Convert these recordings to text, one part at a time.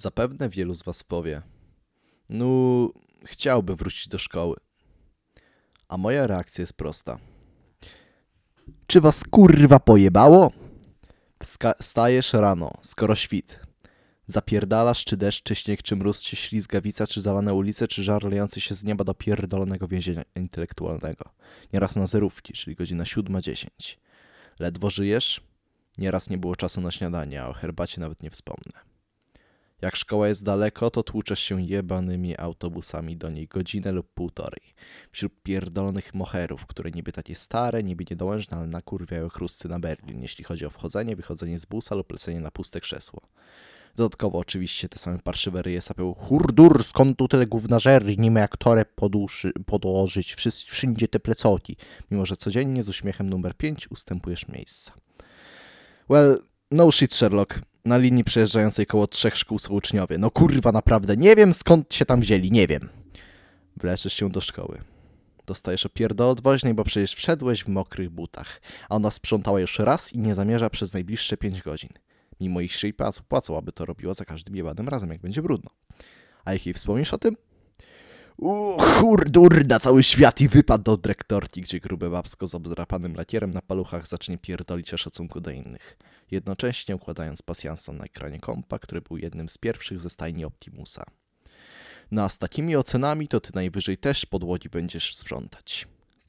Zapewne wielu z was powie, no chciałbym wrócić do szkoły. A moja reakcja jest prosta. Czy was kurwa pojebało? Wska- stajesz rano, skoro świt. Zapierdalasz, czy deszcz, czy śnieg, czy mróz, czy ślizgawica, czy zalane ulice, czy żar lejący się z nieba do pierdolonego więzienia intelektualnego. Nieraz na zerówki, czyli godzina 7.10. Ledwo żyjesz? Nieraz nie było czasu na śniadanie, a o herbacie nawet nie wspomnę. Jak szkoła jest daleko, to tłuczesz się jebanymi autobusami do niej godzinę lub półtorej. Wśród pierdolonych moherów, które niby takie stare, niby niedołężne, ale nakurwiają chrusty na Berlin, jeśli chodzi o wchodzenie, wychodzenie z busa lub lecenie na puste krzesło. Dodatkowo oczywiście te same parszywe ryje sapią Hurdur, skąd tu tyle gównażery, nie ma jak torę poduszy, podłożyć, wszędzie te plecoki. Mimo, że codziennie z uśmiechem numer 5 ustępujesz miejsca. Well, no shit Sherlock. Na linii przejeżdżającej koło trzech szkół są uczniowie. No kurwa naprawdę, nie wiem skąd się tam wzięli, nie wiem. Wleczysz się do szkoły. Dostajesz opierdol od woźnej, bo przecież wszedłeś w mokrych butach, a ona sprzątała już raz i nie zamierza przez najbliższe 5 godzin. Mimo ich jej pracy płacą, aby to robiła za każdym jebanym razem, jak będzie brudno. A jak jej wspomnisz o tym? Hurdur na cały świat i wypad do dyrektorki, gdzie grube babsko z obdrapanym lakierem na paluchach zacznie pierdolić o szacunku do innych. Jednocześnie układając pasjansa na ekranie kompa, który był jednym z pierwszych ze stajni Optimusa. No a z takimi ocenami to ty najwyżej też podłogi będziesz sprzątać.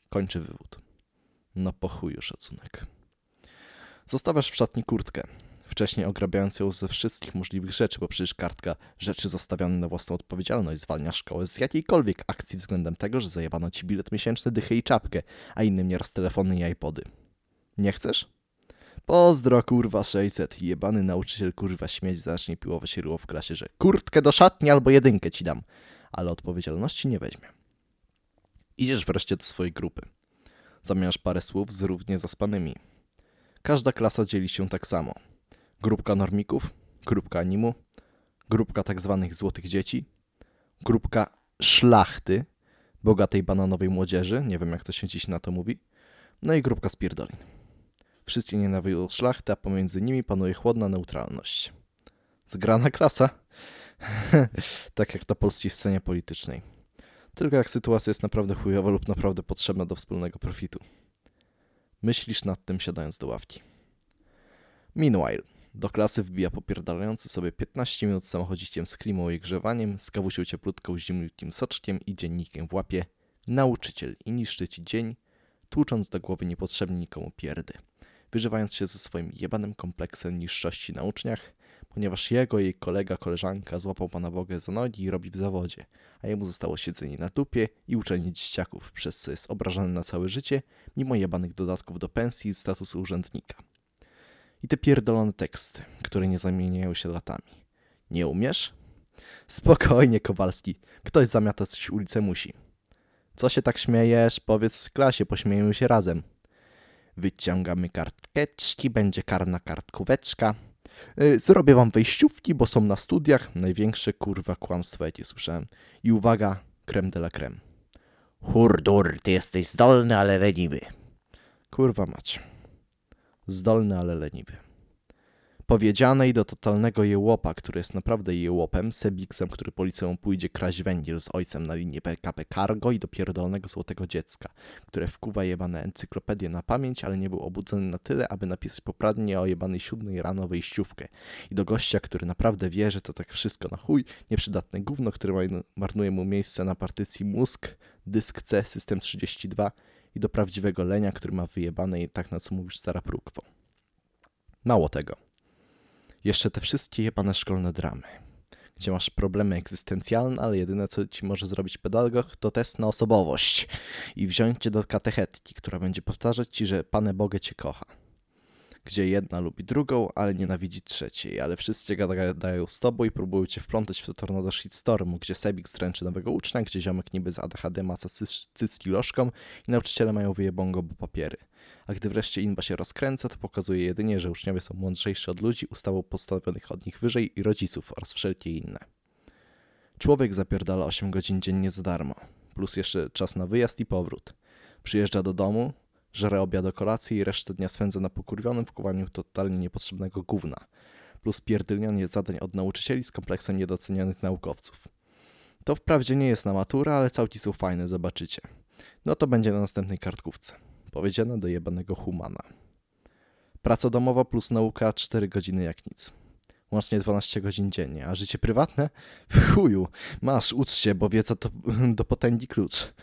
Kończy wywód. No po chuju szacunek. Zostawiasz w szatni kurtkę. Wcześniej ograbiając ją ze wszystkich możliwych rzeczy, bo przecież kartka rzeczy zostawione na własną odpowiedzialność zwalnia szkołę z jakiejkolwiek akcji względem tego, że zajebano ci bilet miesięczny, dychę i czapkę, a innym nieraz telefony i iPody. Nie chcesz? Pozdro kurwa 600. Jebany nauczyciel kurwa śmieć zacznie piłować ryło w klasie, że kurtkę do szatni albo jedynkę ci dam, ale odpowiedzialności nie weźmie. Idziesz wreszcie do swojej grupy. Zamieniasz parę słów z równie zaspanymi. Każda klasa dzieli się tak samo. Grupka normików, grupka animu, grupka tak zwanych złotych dzieci, grupka szlachty, bogatej bananowej młodzieży, nie wiem jak to się dziś na to mówi, no i grupka spierdolin. Wszyscy nienawidzą szlachty, a pomiędzy nimi panuje chłodna neutralność. Zgrana klasa? tak jak na polskiej scenie politycznej. Tylko jak sytuacja jest naprawdę chujowa lub naprawdę potrzebna do wspólnego profitu. Myślisz nad tym siadając do ławki. Meanwhile, do klasy wbija popierdalający sobie 15 minut samochodziciem z klimą i grzewaniem, z kawusią cieplutką, zimniutkim soczkiem i dziennikiem w łapie nauczyciel i niszczy ci dzień, tłucząc do głowy niepotrzebnie nikomu pierdy, wyżywając się ze swoim jebanym kompleksem niższości na uczniach, ponieważ jego jej kolega, koleżanka złapał pana Bogę za nogi i robi w zawodzie, a jemu zostało siedzenie na dupie i uczenie dzieciaków, przez co jest obrażany na całe życie, mimo jebanych dodatków do pensji i statusu urzędnika. I te pierdolone teksty, które nie zamieniają się latami. Nie umiesz? Spokojnie, Kowalski. Ktoś zamiatać ulicę musi. Co się tak śmiejesz? Powiedz w klasie, pośmiejmy się razem. Wyciągamy kartkeczki, będzie karna kartkóweczka. Yy, Zrobię wam wejściówki, bo są na studiach. Największe kurwa kłamstwo, jakie słyszałem. I uwaga, creme de la creme. Hurdur, ty jesteś zdolny, ale leniwy. Kurwa mać. Zdolny, ale leniwy. Powiedzianej do totalnego jełopa, który jest naprawdę jełopem, Sebiksem, który po liceum pójdzie kraść węgiel z ojcem na linię PKP Cargo i do pierdolonego złotego dziecka, które wkuwa jebane encyklopedię na pamięć, ale nie był obudzony na tyle, aby napisać popradnie o jebanej siódmej rano wejściówkę. I do gościa, który naprawdę wie, że to tak wszystko na chuj, nieprzydatne gówno, które ma- marnuje mu miejsce na partycji mózg, dysk C, system 32 i do prawdziwego lenia, który ma wyjebane i tak na co mówisz stara prókwo. Mało tego. Jeszcze te wszystkie jebane szkolne dramy, gdzie masz problemy egzystencjalne, ale jedyne co ci może zrobić pedagog to test na osobowość i wziąć cię do katechetki, która będzie powtarzać ci, że Pane Bogę cię kocha. Gdzie jedna lubi drugą, ale nienawidzi trzeciej, ale wszyscy gadają z tobą i próbują cię wplątać w to tornado shitstormu, gdzie Sebik stręczy nowego ucznia, gdzie ziomek niby z ADHD cy- cycki lożką i nauczyciele mają wyjebongo, bo papiery. A gdy wreszcie inba się rozkręca, to pokazuje jedynie, że uczniowie są mądrzejsi od ludzi, ustawą postawionych od nich wyżej i rodziców oraz wszelkie inne. Człowiek zapierdala 8 godzin dziennie za darmo, plus jeszcze czas na wyjazd i powrót. Przyjeżdża do domu, żre obiad o kolacji i resztę dnia spędza na pokurwionym wkuwaniu totalnie niepotrzebnego gówna. plus pierdylnianie zadań od nauczycieli z kompleksem niedocenianych naukowców. To wprawdzie nie jest na maturę, ale całki są fajne, zobaczycie. No to będzie na następnej kartkówce. Powiedziane do jebanego humana. Praca domowa plus nauka 4 godziny jak nic. Łącznie 12 godzin dziennie. A życie prywatne? W chuju. Masz, ucz się, bo wiedza to do potęgi klucz.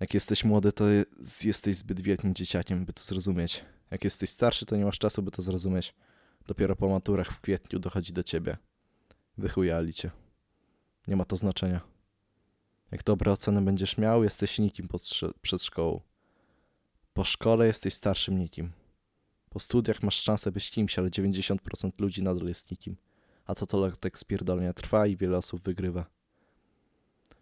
Jak jesteś młody, to jest- jesteś zbyt wielkim dzieciakiem, by to zrozumieć. Jak jesteś starszy, to nie masz czasu, by to zrozumieć. Dopiero po maturach w kwietniu dochodzi do ciebie. Wychujali cię. Nie ma to znaczenia. Jak dobre oceny będziesz miał, jesteś nikim przed szkołą. Po szkole jesteś starszym nikim. Po studiach masz szansę być kimś, ale 90% ludzi nadal jest nikim. A to to lotek spierdolenia trwa i wiele osób wygrywa.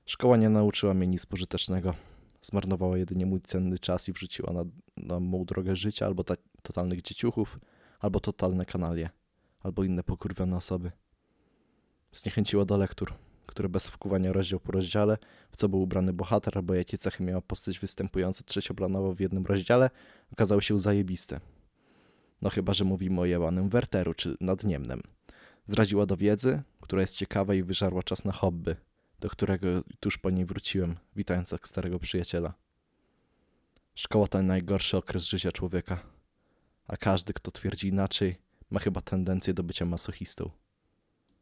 Szkoła nie nauczyła mnie nic pożytecznego. Zmarnowała jedynie mój cenny czas i wrzuciła na, na mą drogę życia albo ta, totalnych dzieciuchów, albo totalne kanalie, albo inne pokurwione osoby. Zniechęciła do lektur, które bez wkuwania rozdział po rozdziale, w co był ubrany bohater, albo jakie cechy miała postać występująca trzecioplanowo w jednym rozdziale, okazały się zajebiste. No chyba, że mówimy o jebanym Werteru, czy nadniemnem. Zraziła do wiedzy, która jest ciekawa i wyżarła czas na hobby, do którego tuż po niej wróciłem, witając jak starego przyjaciela. Szkoła to najgorszy okres życia człowieka, a każdy, kto twierdzi inaczej, ma chyba tendencję do bycia masochistą.